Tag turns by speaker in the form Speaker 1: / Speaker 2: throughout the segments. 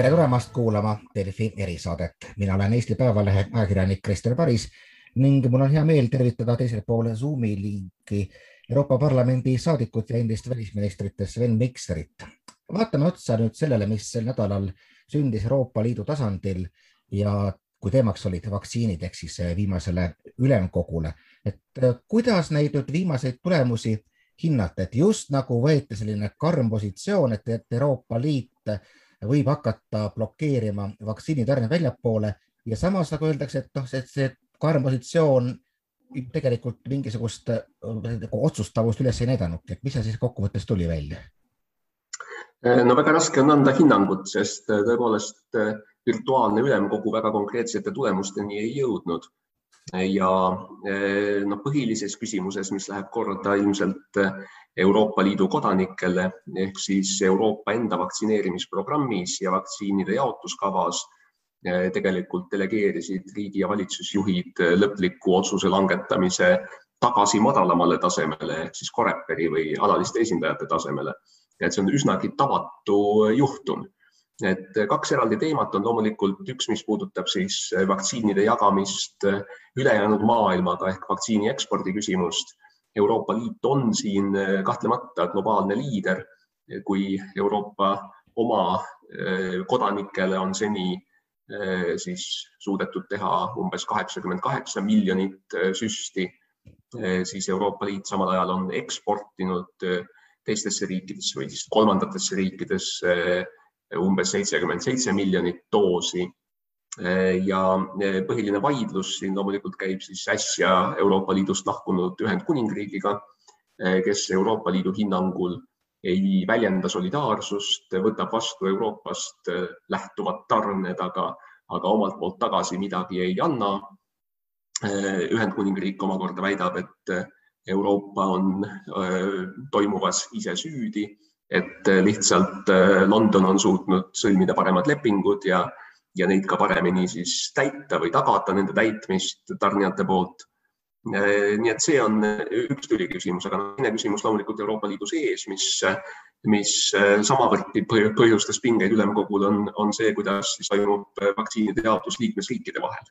Speaker 1: tere tulemast kuulama Delfi erisaadet. mina olen Eesti Päevalehe ajakirjanik Krister Paris ning mul on hea meel tervitada teisel pool Zoomi linki Euroopa Parlamendi saadikut ja endist välisministrit Sven Mikserit. vaatame otsa nüüd sellele, mis sel nädalal sündis Euroopa Liidu tasandil ja kui teemaks olid vaktsiinid ehk siis viimasele ülemkogule, et kuidas neid nüüd viimaseid tulemusi hinnata, et just nagu võeti selline karm positsioon, et Euroopa Liit võib hakata blokeerima vaktsiinitarne väljapoole. Ja samas nagu öeldakse, et noh, see, see karm positsioon tegelikult mingisugust nagu otsustavust üles ei näidanudki, et mis seal siis kokkuvõttes tuli välja?
Speaker 2: no väga raske on anda hinnangut, sest tõepoolest virtuaalne ülemkogu väga konkreetsete tulemusteni ei jõudnud. Ja eh, noh, põhilises küsimuses, mis läheb korda ilmselt Euroopa Liidu kodanikele ehk siis Euroopa enda vaktsineerimisprogrammis ja vaktsiinide jaotuskavas eh, tegelikult delegeerisid riigi ja valitsusjuhid lõpliku otsuse langetamise tagasi madalamale tasemele ehk siis Coreperi või alaliste esindajate tasemele. et see on üsnagi tavatu juhtum et kaks eraldi teemat on loomulikult üks, mis puudutab siis vaktsiinide jagamist ülejäänud maailmaga ehk vaktsiini ekspordi küsimust. Euroopa Liit on siin kahtlemata globaalne liider, kui Euroopa oma eh, kodanikele on seni eh, siis suudetud teha umbes kaheksakümmend kaheksa miljonit eh, süsti, siis Euroopa Liit samal ajal on eksportinud teistesse riikidesse või siis kolmandatesse riikidesse umbes seitsekümmend seitse miljonit doosi. Ja põhiline vaidlus siin loomulikult käib siis äsja Euroopa Liidust lahkunud Ühendkuningriigiga, kes Euroopa Liidu hinnangul ei väljenda solidaarsust, võtab vastu Euroopast lähtuvad tarned, aga, aga omalt poolt tagasi midagi ei anna. Ühendkuningriik omakorda väidab, et Euroopa on toimuvas ise süüdi et äh, lihtsalt äh, London on suutnud sõlmida paremad lepingud ja, ja neid ka paremini siis täita või tagada nende täitmist tarnijate poolt. Äh, nii et see on üks tüliküsimus, aga teine küsimus loomulikult Euroopa Liidu sees, mis, mis samavõrd põhjustas pingeid ülemkogul, on, on see, kuidas siis toimub vaktsiinide jaotus liikmesriikide vahel.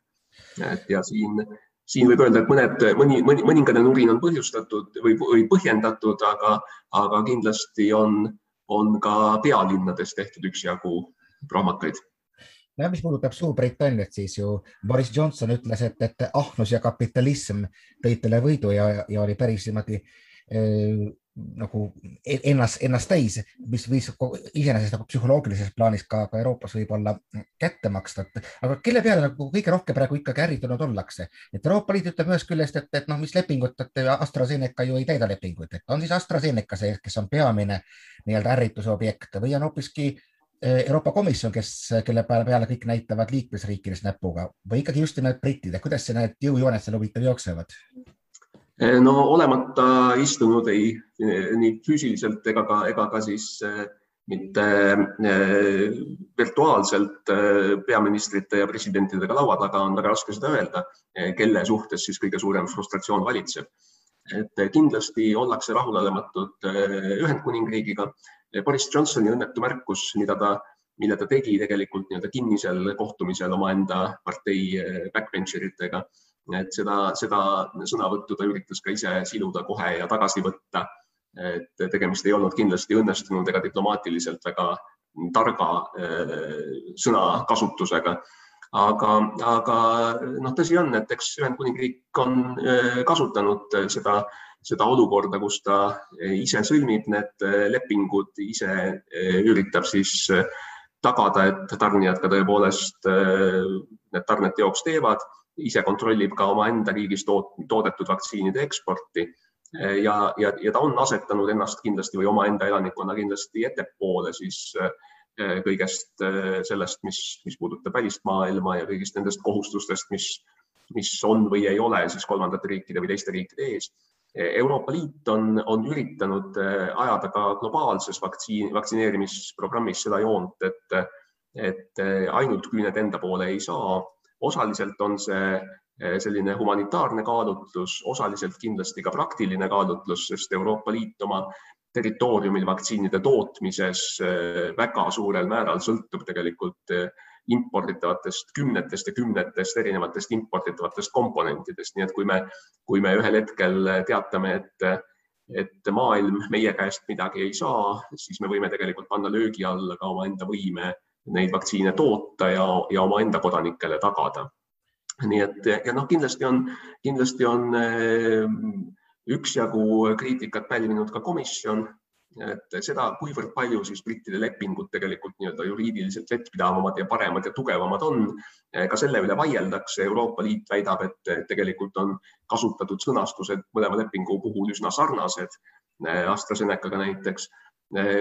Speaker 2: et ja siin siin võib öelda, et mõned, mõni, mõni, mõningane nurin on põhjustatud või, või põhjendatud, aga, aga kindlasti on, on ka pealinnades tehtud üksjagu prohmakaid
Speaker 1: no mis puudutab Suurbritanniat, siis ju Boris Johnson ütles, et, et ahnus ja kapitalism tõid talle võidu ja, ja oli päris niimoodi äh, nagu e-, ennast, ennast täis, mis võis iseenesest nagu psühholoogilises plaanis ka, ka Euroopas võib-olla kätte maksta, et aga kelle peale nagu kõige rohkem praegu ikkagi ärritunud ollakse, et Euroopa Liit ütleb ühest küljest, et, et noh, mis lepingut, et AstraZeneca ju ei täida lepinguid, et on siis AstraZeneca see, kes on peamine nii-öelda ärrituse objekt või on hoopiski eh, Euroopa Komisjon, kes, kelle peale, peale kõik näitavad liikmesriikides näpuga või ikkagi just nimelt britid, et kuidas need jõujooned seal huvitav jooksevad?
Speaker 2: Eh, no olemata istunud ei nii füüsiliselt ega ka, ega ka siis eh, mitte eh, virtuaalselt peaministrite ja presidentidega laua taga on väga raske seda öelda, kelle suhtes siis kõige suurem frustratsioon valitseb. et kindlasti ollakse rahulolematud Ühendkuningriigiga. Boris Johnsoni õnnetu märkus, mida ta, mille ta tegi tegelikult nii-öelda kinnisel kohtumisel omaenda partei backbencher itega et seda, seda sõnavõttu ta üritas ka ise siluda kohe ja tagasi võtta. et tegemist ei olnud kindlasti õnnestunud ega diplomaatiliselt väga targa äh, sõnakasutusega. aga, aga noh, tõsi on, et eks Ühendkuningriik on äh, kasutanud seda, seda olukorda, kus ta ise sõlmib need lepingud, ise üritab siis tagada, et tarnijad ka tõepoolest need tarned teoks teevad ise kontrollib ka omaenda riigis toodetud vaktsiinide eksporti ja, ja, ja ta on asetanud ennast kindlasti või omaenda elanikkonna kindlasti ettepoole siis kõigest sellest, mis, mis puudutab välist maailma ja kõigist nendest kohustustest, mis, mis on või ei ole siis kolmandate riikide või teiste riikide ees. Euroopa Liit on, on üritanud eh, ajada ka globaalses vaktsiin, vaktsineerimisprogrammis seda joont, et, et ainult küüned enda poole ei saa osaliselt on see eh, selline humanitaarne kaalutlus, osaliselt kindlasti ka praktiline kaalutlus, sest Euroopa Liit oma territooriumil vaktsiinide tootmises väga suurel määral sõltub tegelikult imporditavatest kümnetest ja kümnetest erinevatest imporditavatest komponentidest, nii et kui me, kui me ühel hetkel teatame, et et maailm meie käest midagi ei saa, siis me võime tegelikult panna löögi alla ka omaenda võime neid vaktsiine toota ja, ja omaenda kodanikele tagada. nii et ja noh, kindlasti on, kindlasti on üksjagu kriitikat pälvinud ka komisjon et seda, kuivõrd palju siis brittide lepingud tegelikult nii-öelda juriidiliselt vettpidavamad ja paremad ja tugevamad on, ka selle üle vaieldakse. Euroopa Liit väidab, et tegelikult on kasutatud sõnastused mõlema lepingu puhul üsna sarnased. AstraZenecaga näiteks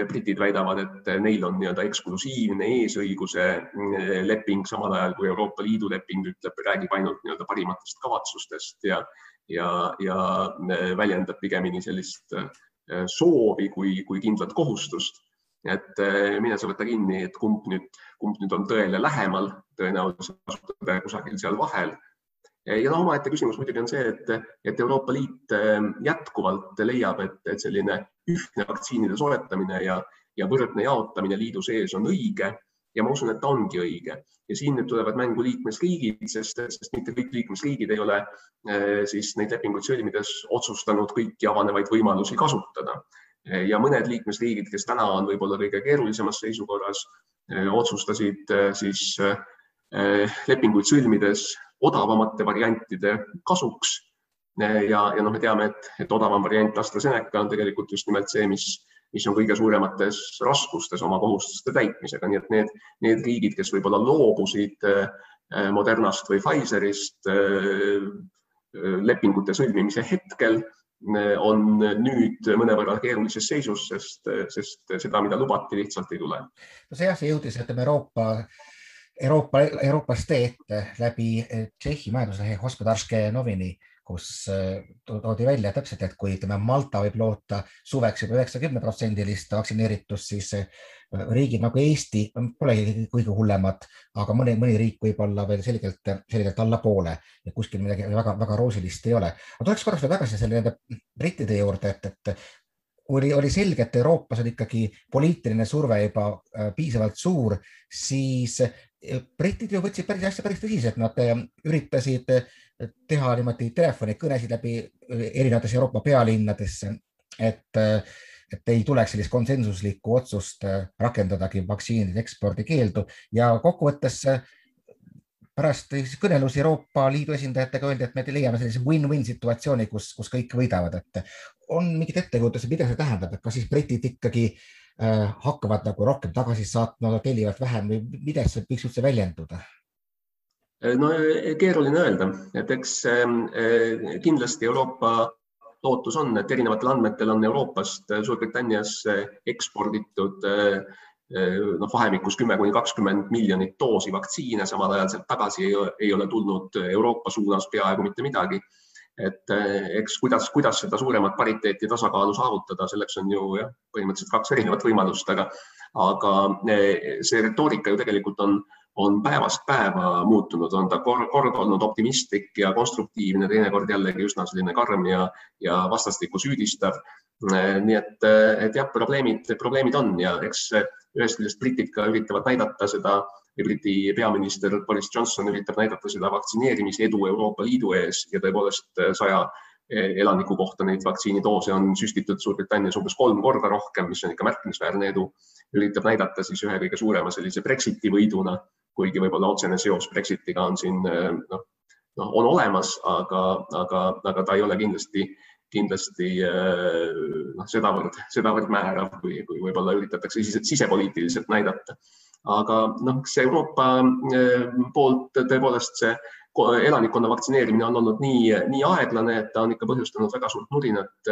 Speaker 2: britid väidavad, et neil on nii-öelda eksklusiivne eesõiguse leping, samal ajal kui Euroopa Liidu leping ütleb, räägib ainult nii-öelda parimatest kavatsustest ja, ja, ja väljendab pigemini sellist Äh, soovi kui, kui kindlat kohustust. et äh, mine sa võta kinni, et kumb nüüd, kumb nüüd on tõele lähemal, tõenäoliselt kasutada kusagil seal vahel. ja no omaette küsimus muidugi on see, et, et Euroopa Liit äh, jätkuvalt leiab, et, et selline ühtne vaktsiinide soetamine ja, ja võrdne jaotamine liidu sees on õige ja ma usun, et ta ongi õige ja siin nüüd tulevad mängu liikmesriigid, sest, sest mitte kõik liikmesriigid ei ole eh, siis neid lepinguid sõlmides otsustanud kõiki avanevaid võimalusi kasutada. ja mõned liikmesriigid, kes täna on võib-olla kõige keerulisemas seisukorras, eh, otsustasid siis lepinguid sõlmides odavamate variantide kasuks. ja, ja noh, me teame, et, et odavam variant AstraZeneca on tegelikult just nimelt see, mis mis on kõige suuremates raskustes oma kohustuste täitmisega, nii et need, need riigid, kes võib-olla loobusid äh, Modernast või Pfizerist äh, lepingute sõlmimise hetkel, äh, on nüüd mõnevõrra keerulises seisus, sest, sest seda, mida lubati, lihtsalt ei tule.
Speaker 1: no see jah, see jõudis, ütleme Euroopa Euroopa, Euroopas teete läbi Tšehhi majanduslehe Hospodarske novini kus äh, toodi välja täpselt, et kui ütleme, Malta võib loota suveks juba üheksakümne protsendilist vaktsineeritust, siis äh, riigid nagu Eesti polegi kõige hullemad, aga mõni, mõni riik võib olla veel selgelt, selgelt allapoole ja kuskil midagi väga-väga roosilist ei ole. ma tuleks korraks veel tagasi selle nende brittide juurde, et, et oli, oli selge, et Euroopas on ikkagi poliitiline surve juba äh, piisavalt suur, siis britid ju võtsid päris asja päris tõsiselt, nad üritasid teha niimoodi telefonikõnesid läbi erinevates Euroopa pealinnadesse, et, et ei tuleks sellist konsensuslikku otsust rakendadagi vaktsiinide ekspordi keeldu ja kokkuvõttes pärast kõnelusi Euroopa Liidu esindajatega öeldi, et me leiame sellise win-win situatsiooni, kus, kus kõik võidavad, et on mingid ettekujutused, mida see tähendab, et kas siis britid ikkagi äh, hakkavad nagu rohkem tagasi saatma, tellivad vähem või mida see võiks üldse väljenduda?
Speaker 2: Äh, no äh, keeruline öelda, et eks ähm, äh, kindlasti Euroopa lootus on, et erinevatel andmetel on Euroopast Suurbritanniasse eksporditud noh, vahemikus kümme kuni kakskümmend miljonit doosi vaktsiine, samal ajal sealt tagasi ei ole tulnud Euroopa suunas peaaegu mitte midagi. Et eks kuidas, kuidas seda suuremat pariteeti tasakaalu saavutada, selleks on ju jah, põhimõtteliselt kaks erinevat võimalust, aga, aga see retoorika ju tegelikult on on päevast päeva muutunud, on ta kord, kord olnud optimistlik ja konstruktiivne, teinekord jällegi üsna selline karm ja, ja vastastikku süüdistav. nii et, et jah, probleemid, probleemid on ja eks ühest küljest britid ka üritavad näidata seda ja Briti peaminister Boris Johnson üritab näidata seda vaktsineerimise edu Euroopa Liidu ees ja tõepoolest saja elaniku kohta neid vaktsiinidoose on süstitud Suurbritannias umbes kolm korda rohkem, mis on ikka märkimisväärne edu. üritab näidata siis ühe kõige suurema sellise Brexiti võiduna kuigi võib-olla otsene seos Brexitiga on siin eh, noh, noh, on olemas, aga, aga, aga ta ei ole kindlasti, kindlasti noh, sedavõrd, sedavõrd määrav, kui, kui võib-olla üritatakse sise, sisepoliitiliselt näidata. Aga noh, see Euroopa eh, poolt tõepoolest see elanikkonna vaktsineerimine on olnud nii, nii aeglane, et ta on ikka põhjustanud väga suurt nurinat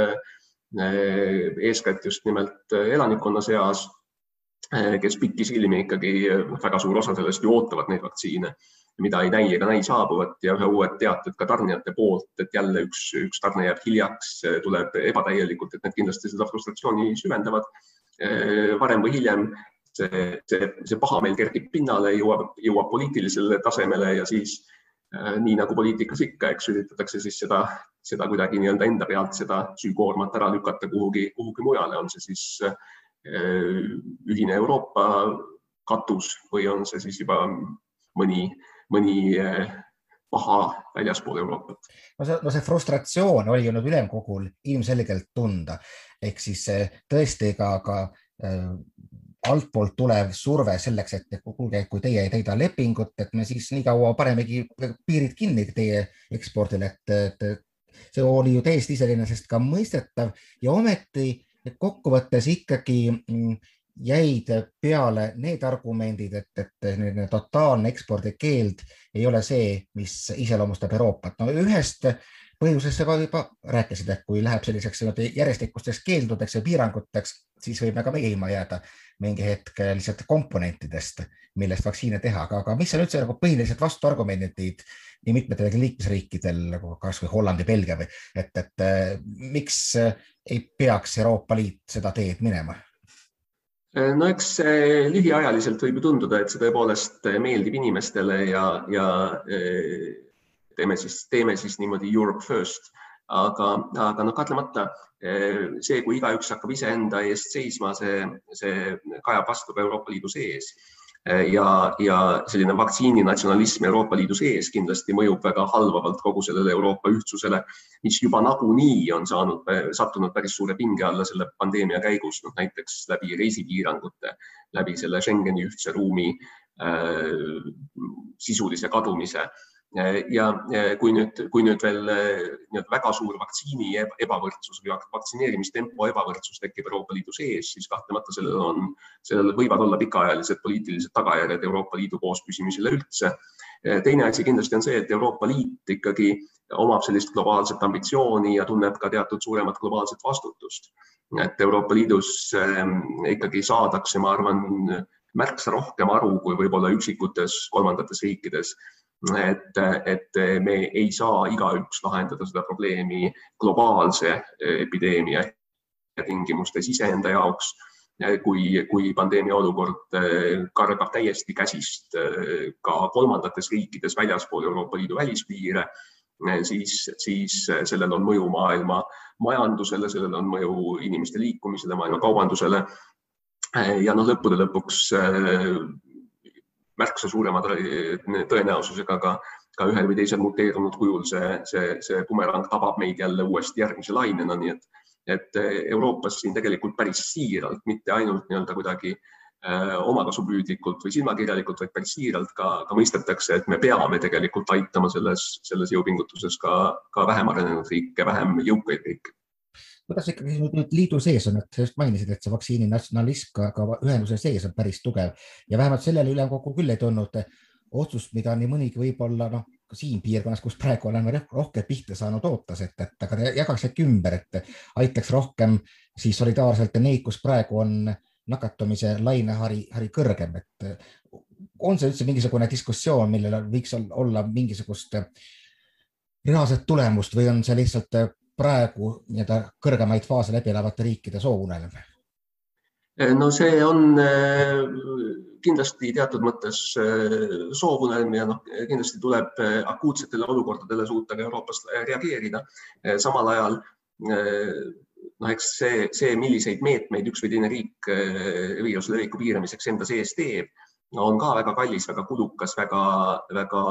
Speaker 2: eeskätt just nimelt elanikkonna seas Eh, kes pikisilmi ikkagi eh, väga suur osa sellest ju ootavad neid vaktsiine, mida ei näi ega näi saabuvat ja ühe uued teated ka tarnijate poolt, et jälle üks, üks tarne jääb hiljaks, tuleb ebatäielikult, et need kindlasti seda frustratsiooni süvendavad. Eh, varem või hiljem see, see, see pahameel kerkib pinnale, jõuab, jõuab poliitilisele tasemele ja siis nii nagu poliitikas ikka, eks üritatakse siis seda, seda kuidagi nii-öelda enda pealt seda süükoormat ära lükata kuhugi, kuhugi mujale, on see siis ühine Euroopa katus või on see siis juba mõni, mõni paha väljaspool Euroopat.
Speaker 1: no see, no see frustratsioon oli ju nüüd ülemkogul ilmselgelt tunda, ehk siis tõesti ka, ka äh, altpoolt tulev surve selleks, et kuulge, kui teie ei täida lepingut, et me siis nii kaua panemegi piirid kinni teie ekspordile, et, et see oli ju täiesti iseenesest ka mõistetav ja ometi kokkuvõttes ikkagi mm, jäid peale need argumendid, et, et totaalne ekspordikeeld ei ole see, mis iseloomustab Euroopat. no ühest põhjusest sa ka juba rääkisid, et kui läheb selliseks järjestikusteks keeldudeks ja piiranguteks, siis võime ka meie ilma jääda mingi hetk lihtsalt komponentidest, millest vaktsiine teha, aga, aga mis on üldse nagu põhilised vastuargumendid nii mitmetel liikmesriikidel nagu kasvõi Holland ja Belgia või et, et miks ei peaks Euroopa Liit seda teed minema?
Speaker 2: no eks lühiajaliselt võib ju tunduda, et see tõepoolest meeldib inimestele ja, ja eh, teeme siis, teeme siis niimoodi Europe first, aga, aga noh, kahtlemata eh, see, kui igaüks hakkab iseenda eest seisma, see, see kajab vastu ka Euroopa Liidu sees. Ja, ja selline vaktsiininatsionalism Euroopa Liidu sees kindlasti mõjub väga halvavalt kogu sellele Euroopa ühtsusele, mis juba nagunii on saanud, sattunud päris suure pinge alla selle pandeemia käigus, noh näiteks läbi reisipiirangute, läbi selle Schengeni ühtse ruumi äh, sisulise kadumise ja kui nüüd, kui nüüd veel nii-öelda väga suur vaktsiini ebavõrdsus või vaktsineerimistempo ebavõrdsus tekib Euroopa Liidu sees, siis kahtlemata sellel on, sellel võivad olla pikaajalised poliitilised tagajärjed Euroopa Liidu koospüsimisele üldse. teine asi kindlasti on see, et Euroopa Liit ikkagi omab sellist globaalset ambitsiooni ja tunneb ka teatud suuremat globaalset vastutust. et Euroopa Liidus ehm, ikkagi saadakse, ma arvan, märksa rohkem aru kui võib-olla üksikutes kolmandates riikides et, et me ei saa igaüks lahendada seda probleemi globaalse epideemia tingimustes iseenda jaoks. kui, kui pandeemia olukord kargab täiesti käsist ka kolmandates riikides väljaspool Euroopa Liidu välispiire, siis, siis sellel on mõju maailma majandusele, sellel on mõju inimeste liikumisele, maailma kaubandusele. ja noh, lõppude lõpuks märksa suurema tõenäosusega ka, ka ühel või teisel muteerunud kujul see, see, see bumerang tabab meid jälle uuesti järgmise lainena, nii et, et Euroopas siin tegelikult päris siiralt, mitte ainult nii-öelda kuidagi äh, omakasupüüdlikult või silmakirjalikult, vaid päris siiralt ka, ka mõistetakse, et me peame tegelikult aitama selles, selles jõupingutuses ka, ka vähem arenenud riike, vähem jõukaid riike
Speaker 1: kuidas ikkagi nüüd liidu sees on, et sa just mainisid, et see vaktsiini natsionalism ka, ka ühenduse sees on päris tugev. Ja vähemalt sellele ülemkogu küll ei tulnud otsust, mida nii mõnigi võib-olla noh, siin piirkonnas, kus praegu oleme rohkem pihta saanud, ootas, et, et aga jagaks äkki ümber, et aitaks rohkem siis solidaarselt neid, kus praegu on nakatumise lainehari, hari kõrgem, et on see üldse mingisugune diskussioon, millel võiks olla mingisugust reaalset tulemust või on see lihtsalt praegu nii-öelda kõrgemaid faase läbi elavate riikide soovunelm?
Speaker 2: no see on äh, kindlasti teatud mõttes äh, soovunelm ja noh, kindlasti tuleb äh, akuutsetele olukordadele suuta ka Euroopas reageerida. samal ajal noh, eks see, see, milliseid meetmeid üks või teine riik viiruse leviku piiramiseks enda sees teeb, on ka väga kallis, väga kulukas, väga, väga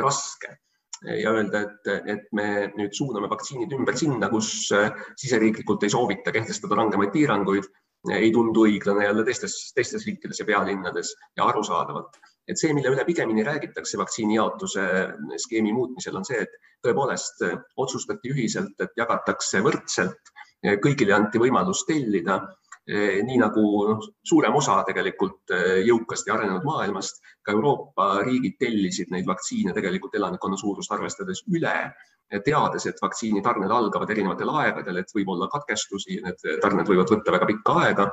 Speaker 2: raske ja öelda, et, et me nüüd suuname vaktsiinid ümber sinna, kus äh, siseriiklikult ei soovita kehtestada rangemaid piiranguid, ei tundu õiglane jälle teistes, teistes riikides ja pealinnades ja arusaadavalt. et see, mille üle pigemini räägitakse vaktsiini jaotuse skeemi muutmisel, on see, et tõepoolest äh, otsustati ühiselt, et jagatakse võrdselt, kõigile anti võimalus tellida nii nagu noh, suurem osa tegelikult eh, jõukast ja arenenud maailmast, ka Euroopa riigid tellisid neid vaktsiine tegelikult elanikkonna suurust arvestades üle, teades, et vaktsiinitarned algavad erinevatel aegadel, et võib olla katkestusi, need tarned võivad võtta väga pikka aega.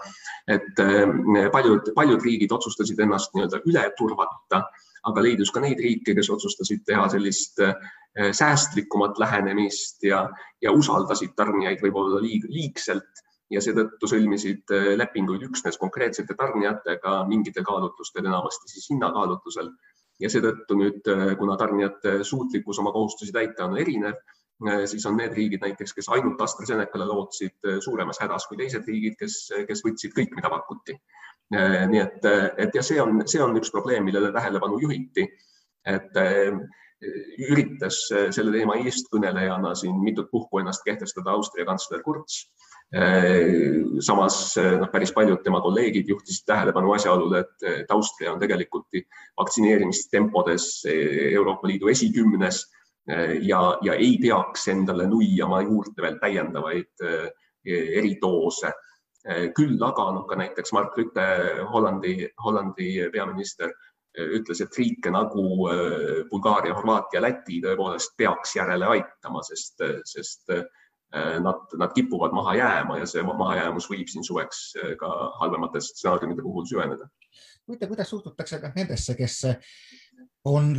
Speaker 2: et eh, paljud, paljud riigid otsustasid ennast nii-öelda üle turvata, aga leidus ka neid riike, kes otsustasid teha sellist säästlikumat lähenemist ja, ja usaldasid tarnijaid võib-olla liig, liigselt ja seetõttu sõlmisid äh, lepinguid üksnes konkreetsete tarnijatega mingitel kaalutlustel, enamasti siis hinnakaalutlusel. ja seetõttu nüüd, kuna tarnijate suutlikkus oma kohustusi täita on erinev, siis on need riigid näiteks, kes ainult AstraZenecale lootsid suuremas hädas kui teised riigid, kes, kes võtsid kõik, mida pakuti. nii et, et ja see on, see on üks probleem, millele tähelepanu juhiti. et üritas selle teema eestkõnelejana siin mitut puhku ennast kehtestada Austria kantsler Kurz samas noh, päris paljud tema kolleegid juhtisid tähelepanu asjaolule, et, et Austria on tegelikult vaktsineerimistempodes Euroopa Liidu esikümnes ja, ja ei peaks endale nuiama juurde veel täiendavaid eridoose. küll aga noh, ka näiteks Mark Rutte, Hollandi, Hollandi peaminister ütles, et riike nagu äh, Bulgaaria, Horvaatia, Läti tõepoolest peaks järele aitama, sest, sest äh, nad, nad kipuvad maha jääma ja see mahajäämus võib siin suveks äh, ka halvemate stsenaariumide puhul süveneda.
Speaker 1: huvitav, kuidas suhtutakse ka nendesse, kes on,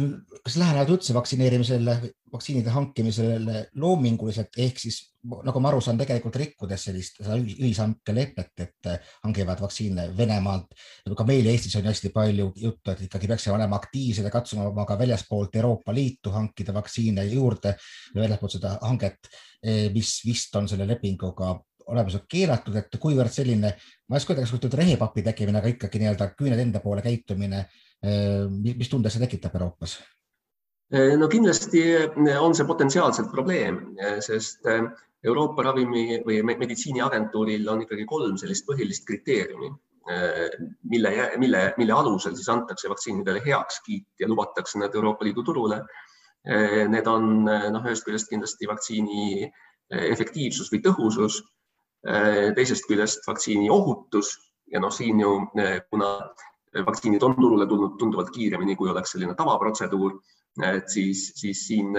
Speaker 1: kas lähenevad üldse vaktsineerimisele, vaktsiinide hankimisele loominguliselt ehk siis nagu ma aru saan, tegelikult rikkudes sellist ühishanke lepet, et hangivad vaktsiine Venemaalt. ka meil Eestis on hästi palju juttu, et ikkagi peaksime olema aktiivsed ja katsuma ka väljaspoolt Euroopa Liitu hankida vaktsiine juurde, väljaspoolt seda hanget, mis vist on selle lepinguga olemuslikult keelatud, et kuivõrd selline, ma ei oska öelda, kas kujutad rehepapi tekkimine, aga ikkagi nii-öelda küüned enda poole käitumine Äh, mis tunde see tekitab Euroopas?
Speaker 2: Äh, no kindlasti äh, on see potentsiaalselt probleem, sest Euroopa Ravimi või Meditsiiniagentuuril on ikkagi kolm sellist põhilist kriteeriumi, mille, mille, mille alusel siis antakse vaktsiinidele heakskiit ja lubatakse need Euroopa Liidu turule. Need on noh, ühest küljest kindlasti vaktsiini efektiivsus või tõhusus, teisest küljest vaktsiini ohutus ja noh, siin ju kuna vaktsiinid on turule tulnud tunduvalt kiiremini, kui oleks selline tavaprotseduur, et siis, siis siin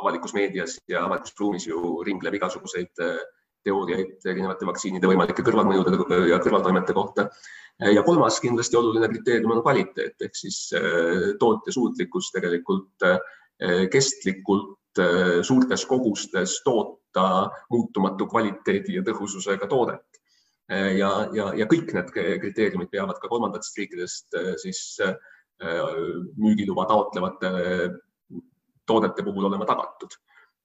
Speaker 2: avalikus meedias ja avalikus ruumis ju ringleb igasuguseid teooriaid erinevate vaktsiinide võimalike kõrvalmõjude ja kõrvaltoimete kohta. ja kolmas kindlasti oluline kriteerium on kvaliteet ehk siis tootja suutlikkus tegelikult kestlikult suurtes kogustes toota muutumatu kvaliteedi ja tõhususega toodet Äh, ja, ja, ja kõik need kriteeriumid peavad ka kolmandatest riikidest äh, siis müügiluba taotlevate toodete puhul olema tagatud.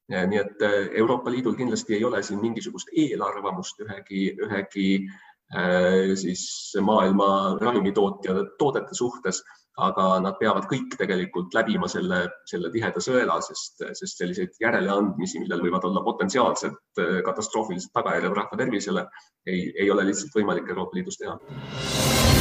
Speaker 2: nii et Euroopa Liidul kindlasti ei ole siin mingisugust eelarvamust ühegi, ühegi siis maailma ravimitootja toodete suhtes aga nad peavad kõik tegelikult läbima selle, selle tiheda sõela, sest, sest selliseid järeleandmisi, millel võivad olla potentsiaalsed äh, katastroofilised tagajärjed rahva tervisele, ei, ei ole lihtsalt võimalik Euroopa Liidus teha.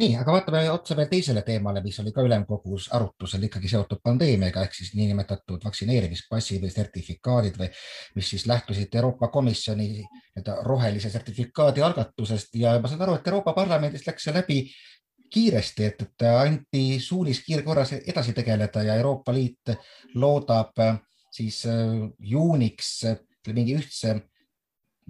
Speaker 1: Nii, aga vaatame otsa veel teisele teemale, mis oli ka ülemkogus arutusel ikkagi seotud pandeemiaga ehk siis niinimetatud vaktsineerimispassi või sertifikaadid või mis siis lähtusid Euroopa Komisjoni rohelise sertifikaadi algatusest. Ja ma saan aru, et Euroopa Parlamendis läks see läbi kiiresti, et, et anti suunis kiirkorras edasi tegeleda ja Euroopa Liit loodab siis äh, juuniks mingi ühtse,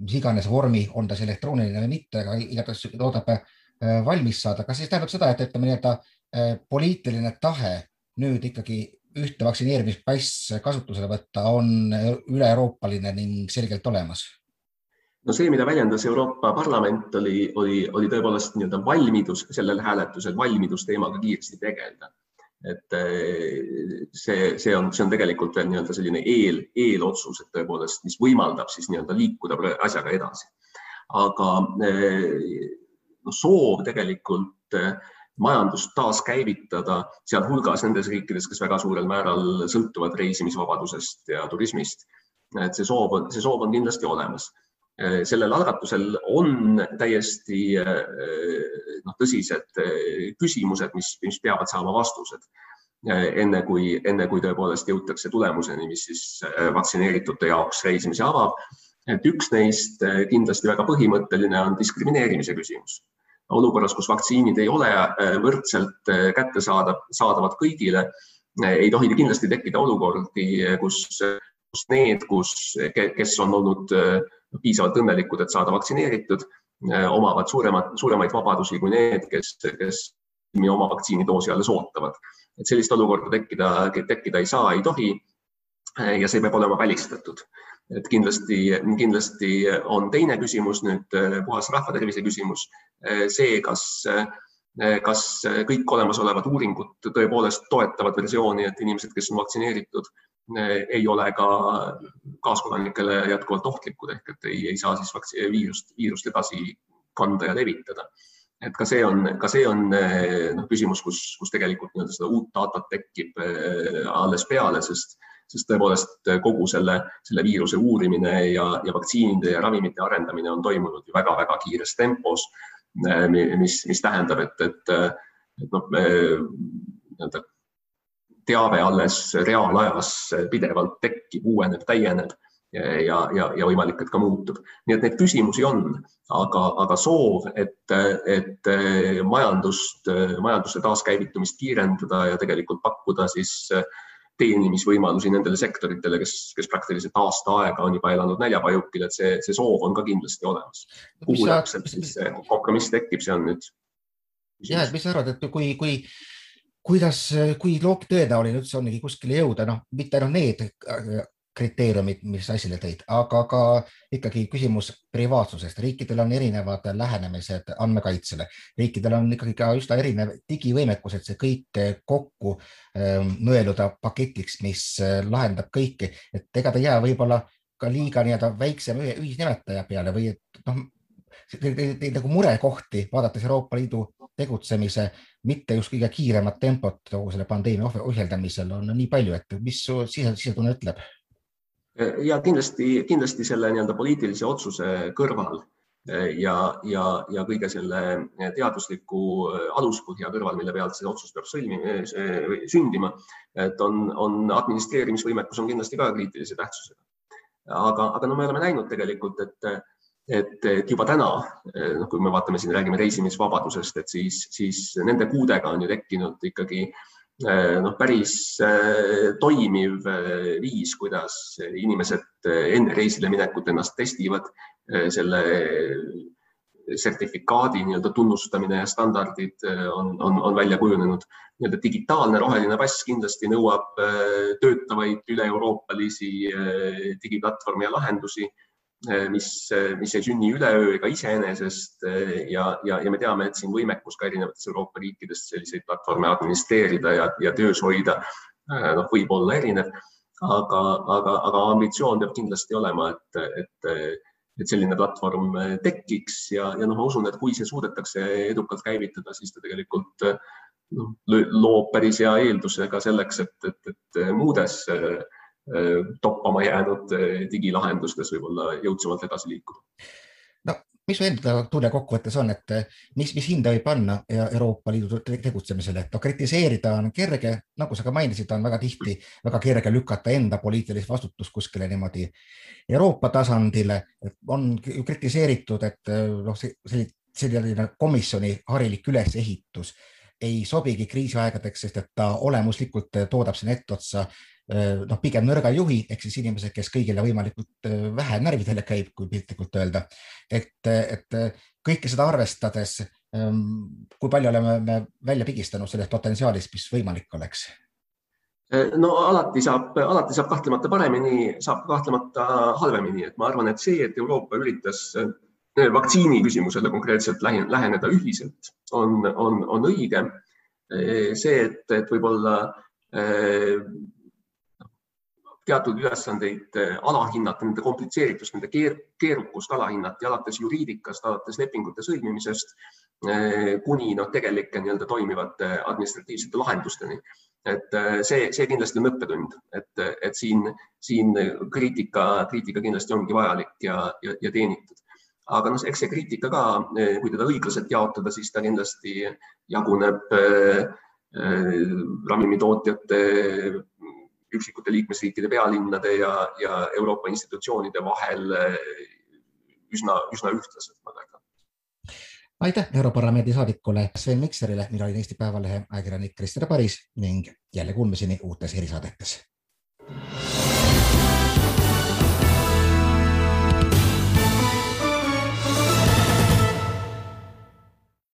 Speaker 1: mis iganes vormi, on ta siis elektrooniline või mitte, aga igatahes loodab Äh, valmis saada, kas siis tähendab seda, et ütleme nii-öelda äh, poliitiline tahe nüüd ikkagi ühte vaktsineerimispass kasutusele võtta on üle-euroopaline ning selgelt olemas?
Speaker 2: no see, mida väljendas Euroopa Parlament, oli, oli, oli tõepoolest nii-öelda valmidus sellel hääletusel, valmidus teemaga kiiresti tegeleda. et äh, see, see on, see on tegelikult veel nii-öelda selline eel, eelotsus, et tõepoolest, mis võimaldab siis nii-öelda liikuda asjaga edasi. aga soov tegelikult eh, majandust taaskäivitada, sealhulgas nendes riikides, kes väga suurel määral sõltuvad reisimisvabadusest ja turismist. et see soov see soov on kindlasti olemas. Eh, sellel algatusel on täiesti eh, noh, tõsised küsimused, mis, mis peavad saama vastused enne kui, enne kui tõepoolest jõutakse tulemuseni, mis siis vaktsineeritute jaoks reisimise avab et üks neist kindlasti väga põhimõtteline on diskrimineerimise küsimus. Olukorras, kus vaktsiinid ei ole eh, võrdselt eh, kättesaadav, saadavad kõigile, ei tohi kindlasti tekkida olukordi, kus, kus need, kus, kes on olnud piisavalt õnnelikud, et saada vaktsineeritud, omavad suuremat, suuremaid vabadusi kui need, kes, kes oma vaktsiinidoosi alles ootavad. et sellist olukorda tekkida, tekkida ei saa, ei tohi. ja see peab olema välistatud et kindlasti, kindlasti on teine küsimus nüüd puhas rahvatervise küsimus, see, kas kas kõik olemasolevad uuringud tõepoolest toetavad versiooni, et inimesed, kes on vaktsineeritud, ei ole ka kaaskodanikele jätkuvalt ohtlikud ehk et ei, ei saa siis viirust, viirust edasi kanda ja levitada. Et ka see on, ka see on noh, küsimus, kus, kus tegelikult nii-öelda seda uut datat tekib äh, alles peale, sest, sest tõepoolest kogu selle, selle viiruse uurimine ja, ja vaktsiinide ja ravimite arendamine on toimunud ju väga-väga kiires tempos, äh, mis, mis tähendab, et, et, et noh, nii-öelda teave alles reaalajas pidevalt tekib, uueneb, täieneb ja, ja, ja võimalik, et ka muutub. nii et neid küsimusi on, aga, aga soov, et, et majandust, majanduse taaskäivitumist kiirendada ja tegelikult pakkuda siis teenimisvõimalusi nendele sektoritele, kes, kes praktiliselt aasta aega on juba elanud näljapajukil, et see, see soov on ka kindlasti olemas. kuhu täpselt siis see kompromiss tekib, see on nüüd.
Speaker 1: ja, et mis sa arvad, et kui, kui kuidas, kui tõenäoline üldse ongi kuskile jõuda, noh, mitte ainult need kriteeriumid, mis esile tõid, aga ka ikkagi küsimus privaatsusest. riikidel on erinevad lähenemised andmekaitsele, riikidel on ikkagi ka üsna erinev digivõimekus, et see kõik kokku nõeluda paketiks, mis äh, lahendab kõike, et ega ta ei jää võib-olla ka liiga nii-öelda väiksema ühisnimetaja peale või et noh, nagu murekohti, vaadates Euroopa Liidu tegutsemise mitte just kõige kiiremat tempot kogu selle pandeemia ohjeldamisel on nii palju, et mis su sisetunne ütleb?
Speaker 2: Ja kindlasti, kindlasti selle nii-öelda poliitilise otsuse kõrval eh, ja, ja, ja kõige selle teadusliku eh, aluspõhja kõrval, mille pealt see otsus peab sõlmima, sündima, et on, on administreerimisvõimekus on kindlasti ka kriitilise tähtsusega. aga, aga no me oleme näinud tegelikult, et, et, et juba täna, noh, kui me vaatame siin, räägime reisimisvabadusest, et siis, siis nende kuudega on ju tekkinud ikkagi äh, noh, päris eh, toimiv eh, viis, kuidas inimesed enne reisile minekut ennast testivad, selle sertifikaadi nii-öelda tunnustamine ja standardid on, on, on välja kujunenud. nii-öelda digitaalne roheline pass kindlasti nõuab töötavaid üle-euroopalisi digiplatvorme ja lahendusi mis, eh, mis ei sünni üleöö ega iseenesest eh, ja, ja, ja me teame, et siin võimekus ka erinevates Euroopa riikides selliseid platvorme administreerida ja, ja töös hoida noh, võib olla erinev, aga, aga, aga ambitsioon peab kindlasti olema, et, et, et selline platvorm tekiks ja, ja noh, ma usun, et kui see suudetakse edukalt käivitada, siis ta tegelikult noh, loob päris hea eelduse ka selleks, et, et, et muudes äh, Äh, toppama jäänud äh, digilahendustes võib-olla jõudsamalt edasi liikuda.
Speaker 1: no mis su enda tunne kokkuvõttes on, et äh, mis, mis hinda võib panna Euroopa Liidu tegutsemisele, et no kritiseerida on kerge, nagu sa ka mainisid, on väga tihti väga kerge lükata enda poliitilist vastutust kuskile niimoodi Euroopa tasandile, on kritiseeritud, et noh, selline komisjoni harilik ülesehitus ei sobigi kriisiaegadeks, sest et ta olemuslikult toodab sinna etteotsa Äh, noh, pigem nõrga juhi ehk siis inimesed, kes kõigile võimalikult äh, vähe närvidele käib, kui piltlikult öelda. et, et kõike seda arvestades, ähm, kui palju oleme me välja pigistanud sellest potentsiaalist, mis võimalik oleks?
Speaker 2: Äh, no alati saab, alati saab kahtlemata paremini, saab kahtlemata halvemini, et ma arvan, et see, et Euroopa üritas vaktsiini küsimusele konkreetselt läheneda ühiselt, on, on, on õige. see, et, et võib-olla teatud ülesandeid alahinnata, nende komplitseeritust, nende keer, keerukust alahinnati alates juriidikast, alates lepingute sõlmimisest kuni noh, tegelike nii-öelda toimivate administratiivsete lahendusteni. et see, see kindlasti on õppetund, et, et siin, siin kriitika, kriitika kindlasti ongi vajalik ja, ja, ja teenitud aga noh, eks see kriitika ka, kui teda õiglaselt jaotada, siis ta kindlasti jaguneb äh, äh, ravimitootjate üksikute liikmesriikide pealinnade ja, ja Euroopa institutsioonide vahel eh, üsna, üsna ühtlaselt, ma väidan
Speaker 1: aitäh Europarlamendi saadikule Sven Mikserile, mina olin Eesti Päevalehe ajakirjanik Krister Paris ning jälle kuulmiseni uutes erisaadetes